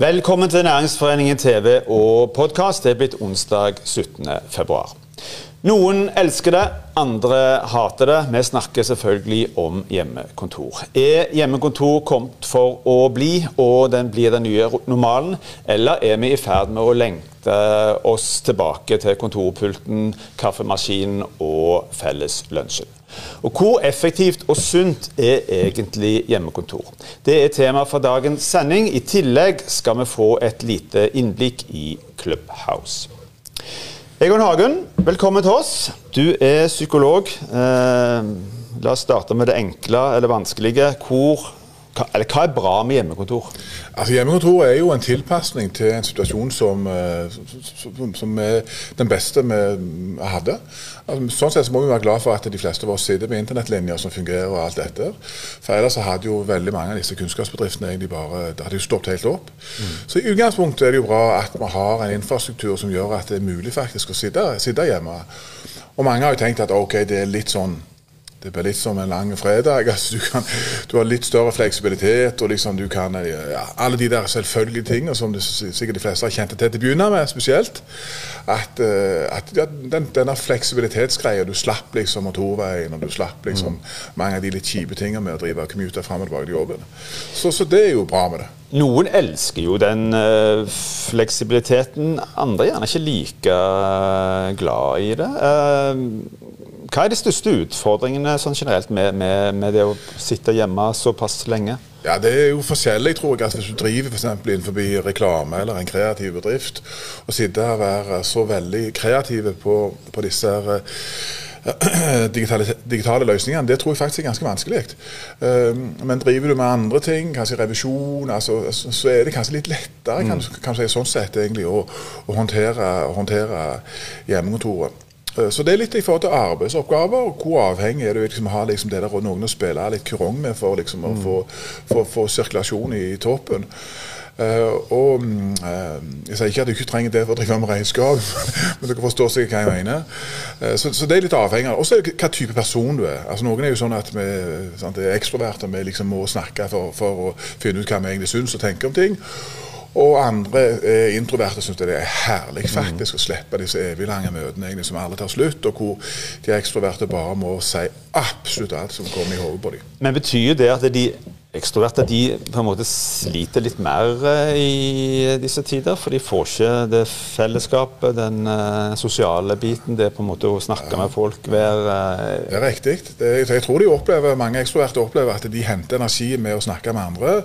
Velkommen til Næringsforeningen TV og podkast. Det er blitt onsdag 17. februar. Noen elsker det, andre hater det. Vi snakker selvfølgelig om hjemmekontor. Er hjemmekontor kommet for å bli, og den blir den nye normalen? Eller er vi i ferd med å lengte oss tilbake til kontorpulten, kaffemaskinen og felles lunsjen? Og Hvor effektivt og sunt er egentlig hjemmekontor? Det er tema for dagens sending. I tillegg skal vi få et lite innblikk i Clubhouse. Egon Hagen, velkommen til oss. Du er psykolog. Eh, la oss starte med det enkle eller vanskelige. Hvor hva, eller hva er bra med hjemmekontor? Altså Hjemmekontor er jo en tilpasning til en situasjon som, eh, som, som er den beste vi hadde. Altså, sånn sett så må vi være glad for at de fleste av oss sitter med internettlinjer som fungerer. og alt dette. For ellers så hadde jo veldig mange av disse kunnskapsbedriftene egentlig bare, det hadde jo stoppet helt opp. Mm. Så i utgangspunktet er det jo bra at vi har en infrastruktur som gjør at det er mulig faktisk å sitte, sitte hjemme. Og mange har jo tenkt at ok, det er litt sånn det blir litt som en lang fredag. Altså, du, kan, du, har litt større fleksibilitet. og liksom du kan, ja, Alle de der selvfølgelige tingene som du, sikkert de fleste har kjent til til å begynne med, spesielt. At, uh, at den, denne fleksibilitetsgreia Du slapp liksom motorveien, og du slapp liksom mm. mange av de litt kjipe tingene med å drive commute fram og tilbake til jobben. Så, så, det er jo bra med det. Noen elsker jo den uh, fleksibiliteten, andre er gjerne ikke like glad i det. Uh, hva er de største utfordringene sånn generelt med, med, med, det å sitte hjemme såpass lenge? Ja, Det er jo forskjellig, tror jeg. at Hvis du driver f.eks. innenfor reklame eller en kreativ bedrift, og sitter og være så veldig kreative på, på disse uh, digitale, digitale, løsningene, det tror jeg faktisk er ganske vanskelig. Uh, men driver du med andre ting, kanskje revisjon, altså, så er det kanskje litt lettere kan, mm. kan si, sånn sett egentlig å, å håndtere, håndtere hjemmekontoret. Eh, så det er litt i forhold til arbeidsoppgaver. og Hvor avhengig er du liksom, å ha liksom, det der, noen å spille litt kurong med for liksom, å mm. få, få, sirkulasjon i toppen. Uh, og uh, Jeg sier ikke at du ikke trenger det for å drive med regnskap, men dere forstår sikkert hva jeg mener. Uh, så, så, det er litt avhengig av Og så det hva type person du er. Altså Noen er jo sånn at vi sant, er ekstroverte, vi liksom må snakke for, for å finne ut hva vi egentlig syns og tenker om ting. Og andre eh, introverte syns det er herlig faktisk mm. å slippe disse evig lange møtene egentlig, som alle tar slutt, og hvor de ekstroverte bare må si absolutt alt som kommer i hodet på dem. Men betyr det at de ekstroverte de på en måte sliter litt mer eh, i disse tider? For de får ikke det fellesskapet, den uh, sosiale biten, det på en måte å snakke ja. med folk, være uh, Det er riktig. Det, jeg tror de opplever, mange ekstroverte opplever at de henter energi med å snakke med andre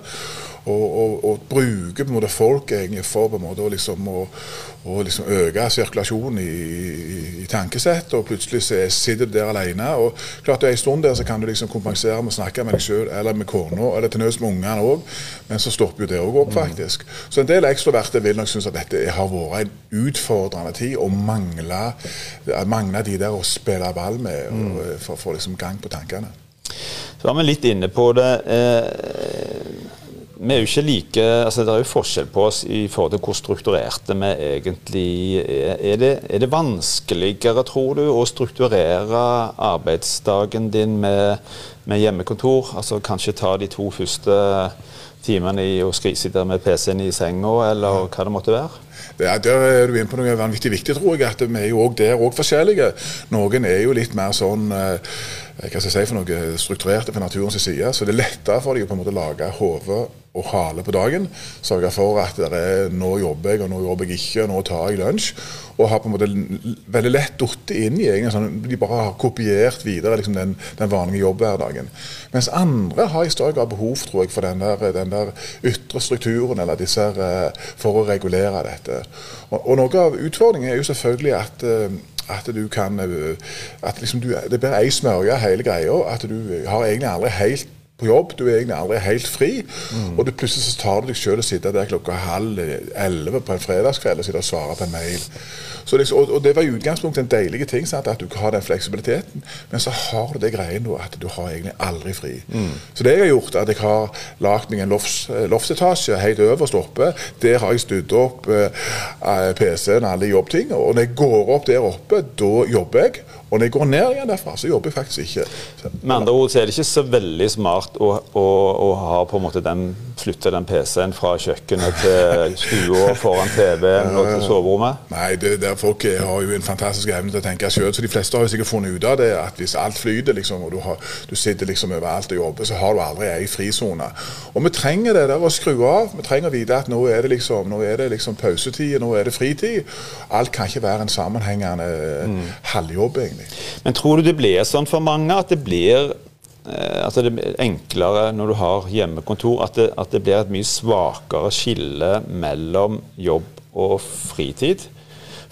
og, og, og bruke på en måte folk egentlig for på en måte å, liksom, å, å liksom øke sirkulasjonen i, i, i tankesett. Og plutselig sitter du der alene. Og klart det er En stund der så kan du liksom kompensere med å snakke med deg sjøl eller med kona, eller til nøds med ungene òg, men så stopper jo det òg opp, faktisk. Så en del ekstroverte vil nok synes at dette har vært en utfordrende tid, og mangle, mangle de der å spille ball med og, mm. for å få liksom gang på tankene. Så var vi litt inne på det. Eh, vi er jo ikke like altså Det er jo forskjell på oss i forhold til hvor strukturerte vi egentlig er. Er det, er det vanskeligere, tror du, å strukturere arbeidsdagen din med, med hjemmekontor? Altså kanskje ta de to første timene i å sitte med PC-en i senga, eller hva det måtte være? Ja, der er du inne på noe vanvittig viktig, tror jeg. At vi er jo også der òg forskjellige. Noen er jo litt mer sånn eh, hva skal jeg si for noe strukturerte på naturens side. Så det er lettere for dem å på en måte lage hode og hale på dagen. Sørge for at det er nå jobber jeg, og nå jobber jeg ikke, og nå tar jeg lunsj. Og har på en måte veldig lett falt inn i egen sånn, De bare har kopiert videre liksom den, den, vanlige jobbhverdagen. Mens andre har i større grad behov tror jeg, for den der, den der ytre strukturen eller disse her, eh, for å regulere dette. Og, og Noe av utfordringen er jo selvfølgelig at eh, at du kan eh, at liksom du, Det blir ei smørje hele greia. At du har egentlig aldri helt på jobb, du er egentlig aldri helt fri. Mm. Og du plutselig så tar du deg sjøl og sitter der klokka halv elleve på en fredagskveld og sitter og svarer på en mail. Liksom, og, og, Det var i utgangspunktet en deilig ting, sant, at du har den fleksibiliteten. Men så har du det greien at du har egentlig aldri fri. Mm. Så det jeg har gjort, at jeg har lagd meg en lofts, loftsetasje helt øverst oppe. Der har jeg studd opp uh, eh, PC-en alle jobbting. Og når jeg går opp der oppe, da jobber jeg. Og når jeg går ned igjen derfra, så jobber jeg faktisk ikke. Med andre ord så er det ikke så veldig smart å, å, å ha på en måte den flytte den PC-en fra kjøkkenet til stua foran TV-en og til soverommet? Nei, det der folk har jo en fantastisk evne til å tenke sjøl. Så de fleste har jo sikkert funnet ut av det at hvis alt flyter, liksom, og du, har, du sitter liksom overalt og jobber, så har du aldri ei frisone. Og vi trenger det der å skru av. Vi trenger å vite at nå er det liksom, nå er det liksom pausetid, nå er det fritid. Alt kan ikke være en sammenhengende mm. halvjobb, egentlig. Men tror du det blir sånn for mange at det blir Eh, at det er enklere når du har hjemmekontor, at det, at det blir et mye svakere skille mellom jobb og fritid.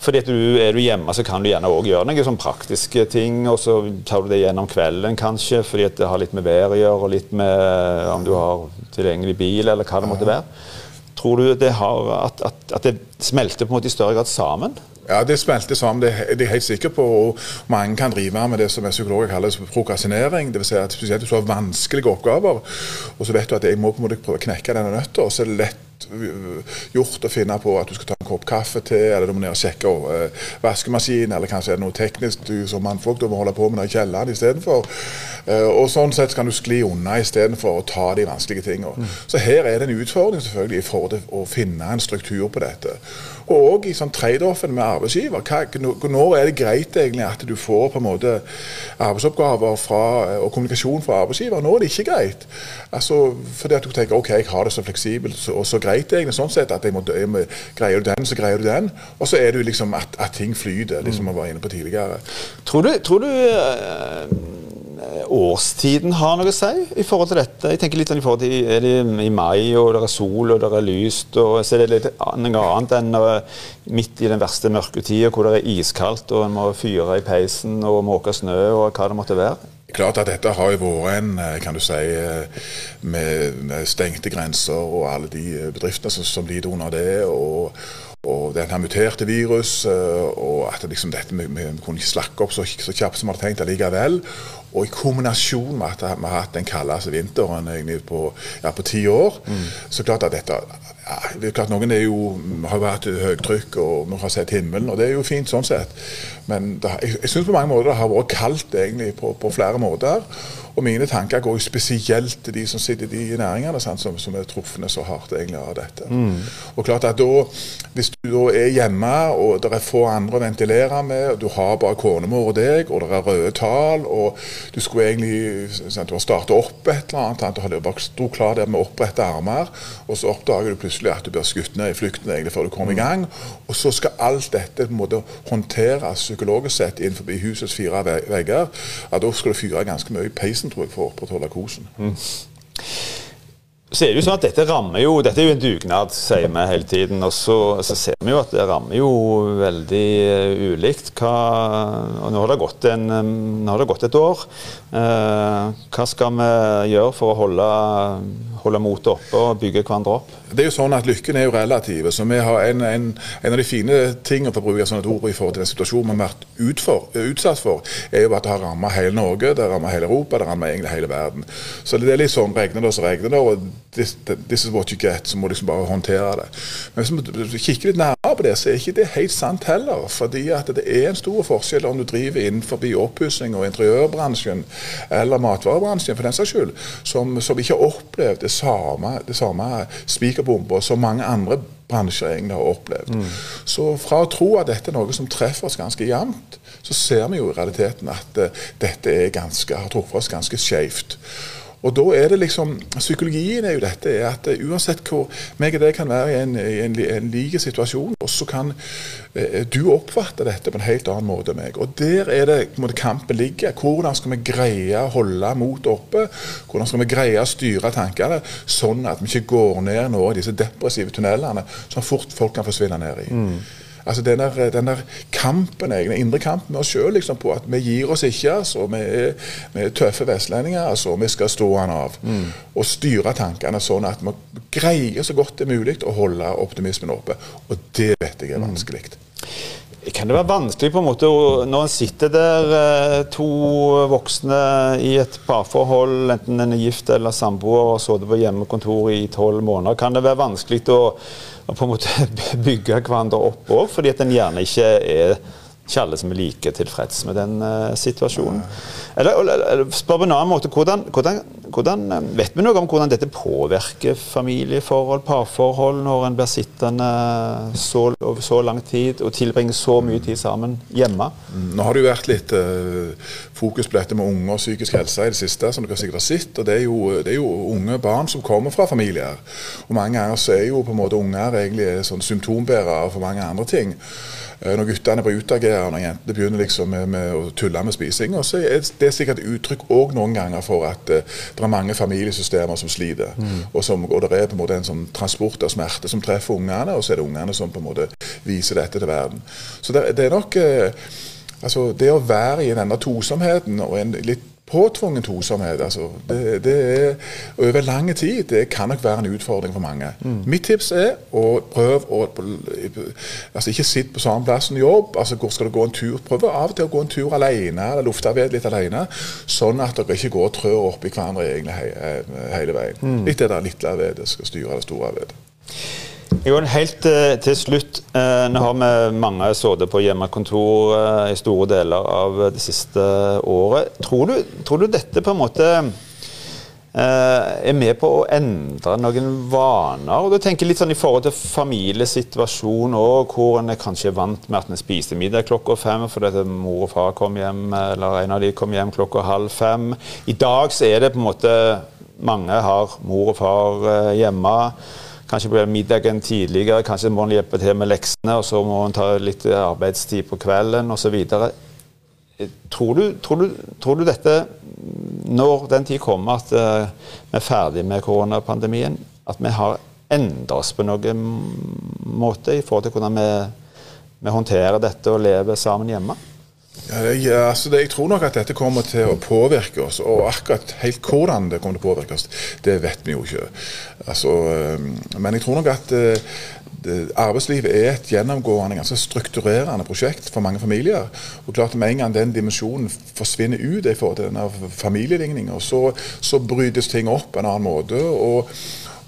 Fordi at du, Er du hjemme, så kan du gjerne òg gjøre noen sånn praktiske ting. Og så tar du det gjennom kvelden, kanskje, fordi at det har litt med været å gjøre, og litt med om du har tilgjengelig bil, eller hva det måtte være. Tror du det har, at, at, at det smelter på en måte i større grad sammen? Ja, det smelter sammen, det er jeg helt sikker på. og Mange kan drive med det som psykologer kaller prokrastinering. Dvs. Si at spesielt hvis du har vanskelige oppgaver, og så vet du at jeg må på en måte prøve å knekke denne nøtta, så er det lett gjort å finne på at du skal ta en kopp kaffe til, eller du må ned og sjekke uh, vaskemaskin, eller kanskje er det noe teknisk du som mannfolk du må holde på med i kjelleren istedenfor. Uh, og sånn sett kan du skli unna istedenfor å ta de vanskelige tingene. Mm. Så her er det en utfordring selvfølgelig i forhold til å finne en struktur på dette. Og i sånn trade-offen med arbeidsgiver. Hva, når er det greit egentlig at du får på en måte arbeidsoppgaver fra, og kommunikasjon fra arbeidsgiver? Nå er det ikke greit. Altså, fordi at du tenker ok, jeg har det så fleksibelt og så greit egentlig, sånn sett at jeg må, jeg må, greier du den, så greier du den. Og så er det jo liksom at, at ting flyter, liksom vi var inne på tidligere. Tror du, tror du øh, årstiden har noe å si i forhold til dette? Jeg tenker litt sånn i forhold til Er det i mai, og det er sol, og det er lyst, og så er det litt annet enn midt i den verste mørketida hvor det er iskaldt, og en må fyre i peisen og måke snø, og hva det måtte være? Klart at dette har jo vært en eh, kan du si, eh, med stengte grenser og alle de eh, bedriftene som, som lider under det. og og den muterte virus, og at liksom dette vi, vi kunne ikke slakke opp så, så kjapt som vi hadde tenkt allikevel. Og i kombinasjon med at vi har hatt den kaldeste vinteren på, ja, på ti år, mm. så klart at dette ja, det er klart Noen er jo, har vært høytrykk og vi har sett himmelen, og det er jo fint sånn sett. Men det, jeg, jeg syns på mange måter det har vært kaldt egentlig på, på flere måter. Og mine tanker går jo spesielt til de som sitter i de næringene sant, som, som, er truffet så hardt egentlig av dette. Mm. Og klart at da, Hvis du da er hjemme og det er få andre å ventilere med, og du har bare konemor og deg, og det er røde tall, og du skulle egentlig sant, du har startet opp et eller annet, sant, har bare sto klar der med opprette armer, og så oppdager du plutselig at du blir skutt ned i flukten egentlig før du kommer i mm. gang. Og så skal alt dette på en måte håndteres psykologisk sett innenfor husets fire vegger. Ja, da skal du fyre ganske mye i peisen tror jeg, for å opprettholde kosen. Mm. Så er det jo sånn at Dette rammer jo, dette er jo en dugnad, sier vi hele tiden. Og så, så ser vi jo at det rammer jo veldig uh, ulikt. Hva, og nå har, en, nå har det gått et år. Uh, hva skal vi gjøre for å holde holde motet oppe og bygge hverandre opp? Det er jo sånn at Lykken er jo relativ. så vi har En, en, en av de fine tingene for å bruke et ord i forhold til den situasjonen vi har vært utfor, utsatt for, er jo at det har rammet hele Norge, det har rammet hele Europa, det har rammet egentlig hele verden. Så det er litt sånn regner det, så regner det. og this, this, is what you get. Så må du liksom bare håndtere det. Men hvis vi kikker litt nærmere på det, så er ikke det helt sant heller. fordi at det er en stor forskjell om du driver innenfor oppussing og interiørbransjen eller matvarebransjen for den saks skyld, som, som ikke har opplevd det samme, det samme spikerbomba som mange andre bransjer egentlig har opplevd. Mm. Så fra å tro at dette er noe som treffer oss ganske jevnt, så ser vi jo i realiteten at uh, dette ganske, har truffet oss ganske skjevt. Og da er det liksom, Psykologien er jo dette er at uh, uansett hvor meg og deg kan være i en, en, en like situasjon, så kan eh, du oppfatte dette på en helt annen måte enn meg. Og Der er det måte, kampen ligger. Hvordan skal vi greie å holde motet oppe? Hvordan skal vi greie å styre tankene sånn at vi ikke går ned nå i disse depressive tunnelene som fort folk kan forsvinne ned i. Mm. Altså den der, den der kampen, den indre kampen med oss sjøl liksom, på at vi gir oss ikke. altså Vi er, vi er tøffe vestlendinger. altså Vi skal stå han av. Mm. Og styre tankene sånn at vi greier så godt det er mulig å holde optimismen oppe. Og det vet jeg er mm. vanskelig. Mm. Kan det være vanskelig på en måte når en sitter der, eh, to voksne i et parforhold, enten en er gift eller samboer, og sittet på hjemmekontor i tolv måneder, kan det være vanskelig å, å, på en måte bygge hverandre opp òg, fordi at en gjerne ikke er ikke alle som er like tilfreds med den uh, situasjonen. Eller, eller, eller spør på en annen måte, hvordan, hvordan, hvordan, eh, Vet vi noe om hvordan dette påvirker familieforhold, parforhold, når en blir sittende så, over så lang tid og tilbringer så mye tid sammen hjemme? Mm, nå har det jo vært litt uh, fokus på dette med unge og psykisk helse i det siste, som dere sikkert har sett. og det er, jo, det er, jo, unge barn som kommer fra familier. Og mange ganger så er jo på en måte unger egentlig sånn symptombærere for mange andre ting. Eh, når guttene blir utagerende, og jentene begynner liksom med, med, å tulle med spising. Og så er det sikkert uttrykk òg noen ganger for at uh, det er mange familiesystemer som sliter. Mm. Og, som, og, det er på en måte en sånn transport av smerte som treffer ungene, og så er det ungene som på en måte viser dette til verden. Så det, det er nok uh, altså Det å være i denne tosomheten og en litt påtvungen tosomhet. Altså, det, det, er over lang tid. Det kan nok være en utfordring for mange. Mm. Mitt tips er å prøve å altså Ikke sitt på samme plass som jobb. altså Hvor skal du gå en tur? Prøv av og til å gå en tur alene, eller lufte ved litt alene. Sånn at dere ikke går og trør oppi hverandre egentlig he, hele veien. Mm. Litt det der lille vedet skal styre det store vedet. Jon, helt uh, til slutt. Uh, nå har vi mange sittet på hjemmekontor uh, i store deler av det siste året. Tror du, tror du dette på en måte er med på å endre noen vaner? Og du tenker litt sånn I forhold til familiesituasjon òg, hvor en kanskje er vant med at en spiser middag klokka fem fordi mor og far kom hjem, eller en av de kom hjem klokka halv fem. I dag så er det på en måte Mange har mor og far hjemme. Kanskje blir middagen tidligere, kanskje må han hjelpe til med leksene, og så må han ta litt arbeidstid på kvelden osv. Tror, du, tror, tror du dette, når den tid kommer at uh, vi er ferdig med koronapandemien, at vi har endret oss på noen måte i forhold til hvordan vi, vi håndterer dette og lever sammen hjemme? Ja, altså det, jeg tror nok at dette kommer til å påvirke oss. Og akkurat helt hvordan det kommer til å påvirke oss, det vet vi jo ikke. Altså, eh, men jeg tror nok at eh, arbeidslivet er et gjennomgående, ganske strukturerende prosjekt for mange familier. Og klart Med en gang den dimensjonen forsvinner ut i forhold til denne familieligninga, så, så brytes ting opp på en annen måte. og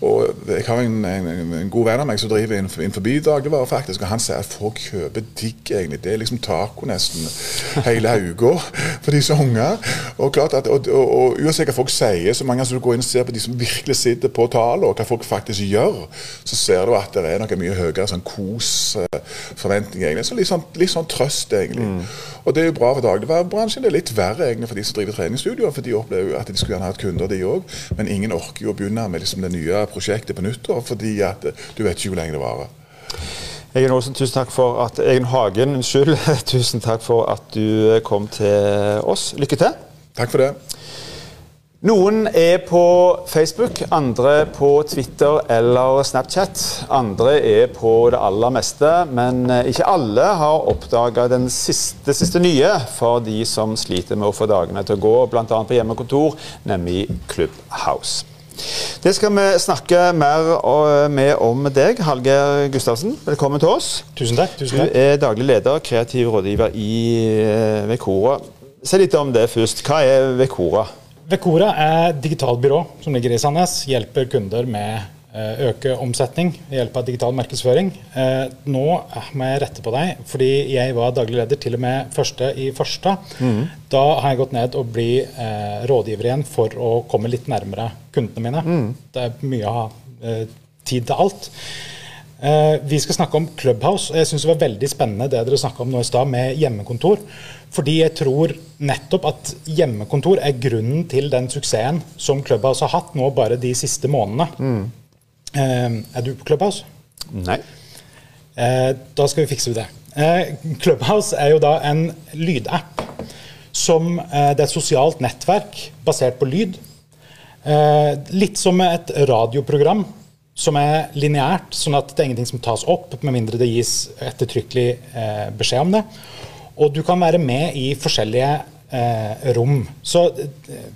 og Jeg har en, en, en, god venn av meg som driver innenfor dagligvare, faktisk, og han sier at folk kjøper digg, egentlig. Det er liksom taco nesten hele uka for disse unger. Og klart at, og, og, og, uansett hva folk sier, så mange som du går inn og ser på de som virkelig sitter på tallene, og hva folk faktisk gjør, så ser du at det er noe mye høyere sånn kos-forventning, egentlig. Så litt sånn, litt sånn trøst, egentlig. Mm. Og det er jo bra for dagligvarebransjen. Det er litt verre egentlig for de som driver treningsstudioer, for de opplever jo at de skulle gjerne hatt kunder, de òg. Men ingen orker jo å begynne med liksom det nye prosjektet på nyttår, fordi at du vet ikke hvor lenge det varer. Egen Olsen, tusen takk for at Egen Hagen, unnskyld. Tusen takk for at du kom til oss. Lykke til. Takk for det. Noen er på Facebook, andre på Twitter eller Snapchat. Andre er på det aller meste, men eh, ikke alle har oppdaga det siste, siste nye for de som sliter med å få dagene til å gå, bl.a. på hjemmekontor, nemlig Clubhouse. Det skal vi snakke mer med om deg, Hallgeir Gustavsen. Velkommen til oss. Tusen takk. Tusen takk. Du er daglig leder, kreativ rådgiver i eh, Vekora. Si litt om det først. Hva er Vekora? Vekora er digitalt byrå som ligger i Sandnes. Hjelper kunder med eh, øke omsetning ved hjelp av digital markedsføring. Eh, nå må jeg rette på deg, fordi jeg var daglig leder til og med første i første. Mm. Da har jeg gått ned og bli eh, rådgiver igjen for å komme litt nærmere kundene mine. Mm. Det er mye å ha tid til alt. Eh, vi skal snakke om Clubhouse. og Jeg syns det var veldig spennende det dere snakka om nå i stad, med hjemmekontor. Fordi jeg tror nettopp at hjemmekontor er grunnen til den suksessen som Clubhouse har hatt nå bare de siste månedene. Mm. Eh, er du på Clubhouse? Nei. Eh, da skal vi fikse det. Eh, Clubhouse er jo da en lydapp som Det er et sosialt nettverk basert på lyd. Eh, litt som et radioprogram som er lineært, sånn at det er ingenting som tas opp, med mindre det gis ettertrykkelig eh, beskjed om det. Og du kan være med i forskjellige eh, rom. Så eh,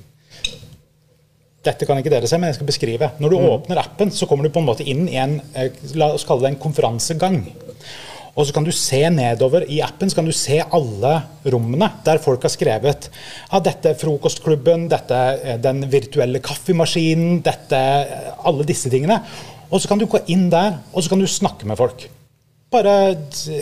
dette kan ikke dere se, men jeg skal beskrive. Når du mm. åpner appen, så kommer du på en måte inn i en eh, la oss kalle det en konferansegang. Og så kan du se nedover i appen så kan du se alle rommene der folk har skrevet ja, dette er frokostklubben, dette er den virtuelle kaffemaskinen, dette Alle disse tingene. Og så kan du gå inn der, og så kan du snakke med folk. Bare,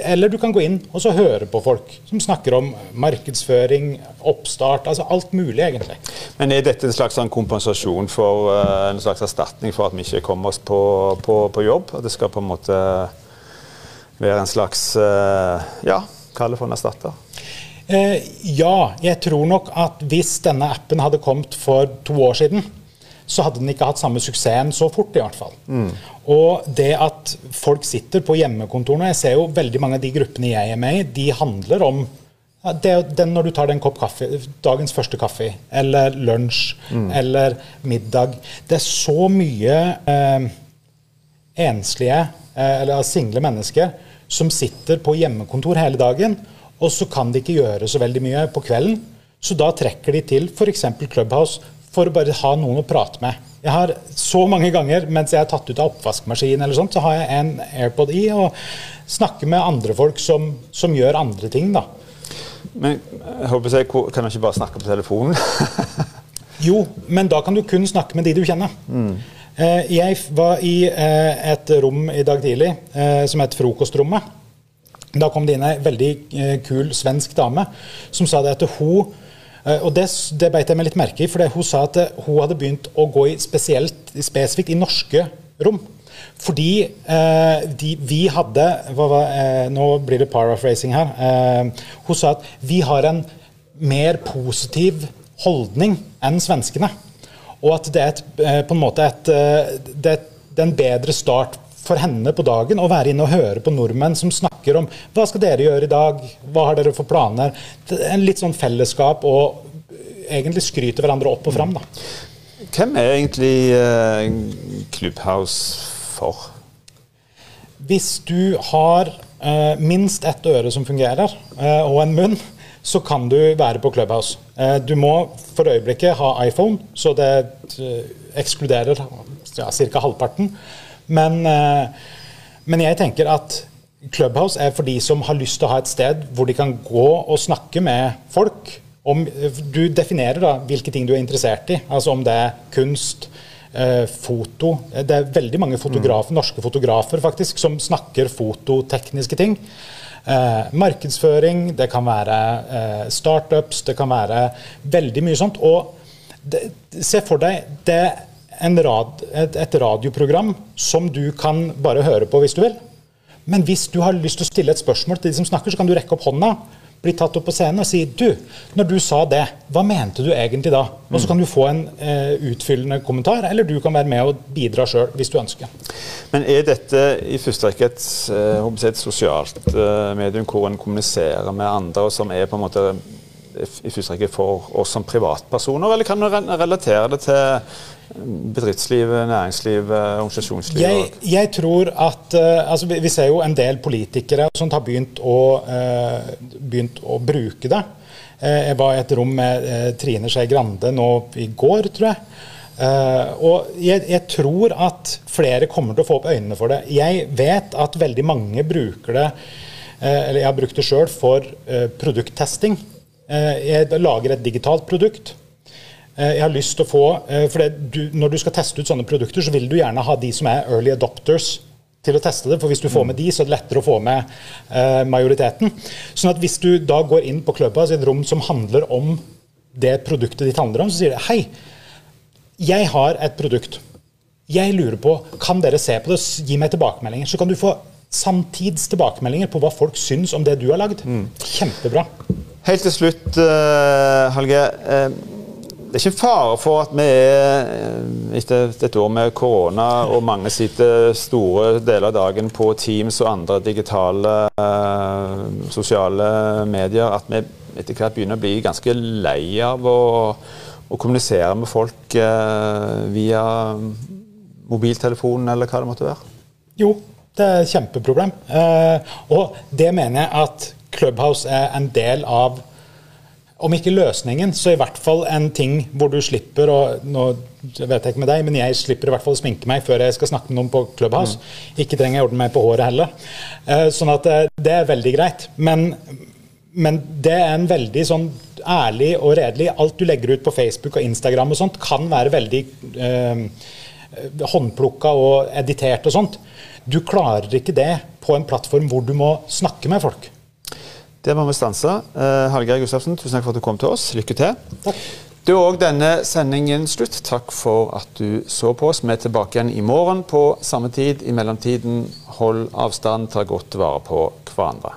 eller du kan gå inn og så høre på folk som snakker om markedsføring, oppstart, altså alt mulig, egentlig. Men er dette en slags sånn kompensasjon for uh, en slags erstatning for at vi ikke kommer oss på, på, på jobb? At det skal på en måte være en slags uh, ja, kall det for en erstatter? Uh, ja, jeg tror nok at hvis denne appen hadde kommet for to år siden, så hadde den ikke hatt samme suksessen så fort, i hvert fall. Mm. Og det at folk sitter på hjemmekontorene Jeg ser jo veldig mange av de gruppene jeg er med i, de handler om det, den når du tar den kopp kaffe, dagens første kaffe, eller lunsj, mm. eller middag Det er så mye eh, enslige, eh, eller single mennesker, som sitter på hjemmekontor hele dagen, og så kan de ikke gjøre så veldig mye på kvelden. Så da trekker de til f.eks. Clubhouse for å bare ha noen å prate med. Jeg har Så mange ganger mens jeg er tatt ut av oppvaskmaskinen, eller sånt, så har jeg en AirPod i og snakker med andre folk som, som gjør andre ting. da. Men jeg håper jeg, kan du ikke bare snakke på telefonen? jo, men da kan du kun snakke med de du kjenner. Mm. Jeg var i eh, et rom i dag tidlig eh, som het Frokostrommet. Da kom det inn ei veldig kul svensk dame som sa det at hun Eh, og Det, det beit jeg meg litt merke i, for hun sa at eh, hun hadde begynt å gå i spesielt, spesifikt i norske rom. Fordi eh, de, vi hadde hva, eh, Nå blir det paraphrasing her. Eh, hun sa at vi har en mer positiv holdning enn svenskene. Og at det er et, eh, på en måte et, det er en bedre start for henne på dagen å være inne og høre på nordmenn som snakker om hva skal dere gjøre i dag, hva har dere for planer? En litt sånn fellesskap og egentlig skryte hverandre opp og fram. Da. Hvem er egentlig uh, Clubhouse for? Hvis du har uh, minst ett øre som fungerer, uh, og en munn, så kan du være på Clubhouse. Du må for øyeblikket ha iPhone, så det ekskluderer ja, ca. halvparten. Men, eh, men, jeg tenker at Clubhouse er for de som har lyst til å ha et sted hvor de kan gå og snakke med folk. Om, du definerer da hvilke ting du er interessert i. altså Om det er kunst, eh, foto Det er veldig mange fotografer, mm. norske fotografer faktisk, som snakker fototekniske ting. Eh, markedsføring, det kan være eh, startups, det kan være veldig mye sånt. Og det, se for deg det rad, et, et, radioprogram som du kan bare høre på hvis du vil. Men hvis du har lyst til å stille et spørsmål til de som snakker, så kan du rekke opp hånda, bli tatt opp på scenen og sier du, når du sa det, hva mente du egentlig da? Og så kan du få en eh, utfyllende kommentar, eller du kan være med og bidra sjøl hvis du ønsker. Men er dette i første rekke et, eh, et sosialt eh, medium hvor en kommuniserer med andre, og som er på en måte i første rekke for oss som privatpersoner, eller kan du relatere det til bedriftsliv, næringsliv, organisasjonsliv? Jeg, jeg tror at uh, altså vi, vi, ser jo en del politikere som har begynt å, uh, begynt å bruke det. Uh, jeg var i et rom med Trine Skei Grande nå i går, tror jeg. og jeg, jeg, tror at flere kommer til å få opp øynene for det. Jeg vet at veldig mange bruker det, eller jeg har brukt det sjøl, for produkttesting. jeg lager et digitalt produkt. Eh, jeg har lyst til å få, eh, for du, Når du skal teste ut sånne produkter, så vil du gjerne ha de som er early adopters til å teste det. For hvis du får med de, så er det lettere å få med eh, majoriteten. Sånn at hvis du da går inn på Clubhouse i et rom som handler om det produktet ditt handler om, så sier det hei, jeg har et produkt. Jeg lurer på, kan dere se på det gi meg tilbakemeldinger? Så kan du få samtids tilbakemeldinger på hva folk syns om det du har lagd. Mm. Kjempebra. Helt til slutt, uh, Helge. Det er ikke fare for at vi er eh, etter et år med korona og mange sitter store deler av dagen på Teams og andre digitale uh, sosiale medier, at vi etter hvert begynner å bli ganske lei av å, å kommunisere med folk uh, via mobiltelefonen eller hva det måtte være? Jo, det er et kjempeproblem. Uh, og det mener jeg at Clubhouse er en del av om ikke løsningen, så i hvert fall en ting hvor du slipper å nå vet jeg ikke med deg, men jeg slipper i hvert fall å sminke meg før jeg skal snakke med noen på Clubhouse. Mm. Ikke trenger jeg ordne meg på håret heller. Uh, sånn at uh, det er veldig greit. Men, men, det er en veldig sånn ærlig og redelig Alt du legger ut på Facebook og Instagram og sånt, kan være veldig uh, håndplukka og editert og sånt. Du klarer ikke det på en plattform hvor du må snakke med folk. Det må vi stanse. Uh, Hallgeir Gustavsen, tusen takk for at du kom til oss. Lykke til. Takk. Da er òg denne sendingen slutt. Takk for at du så på oss. Vi er tilbake igjen i morgen på samme tid. I mellomtiden, hold avstand, ta godt vare på hverandre.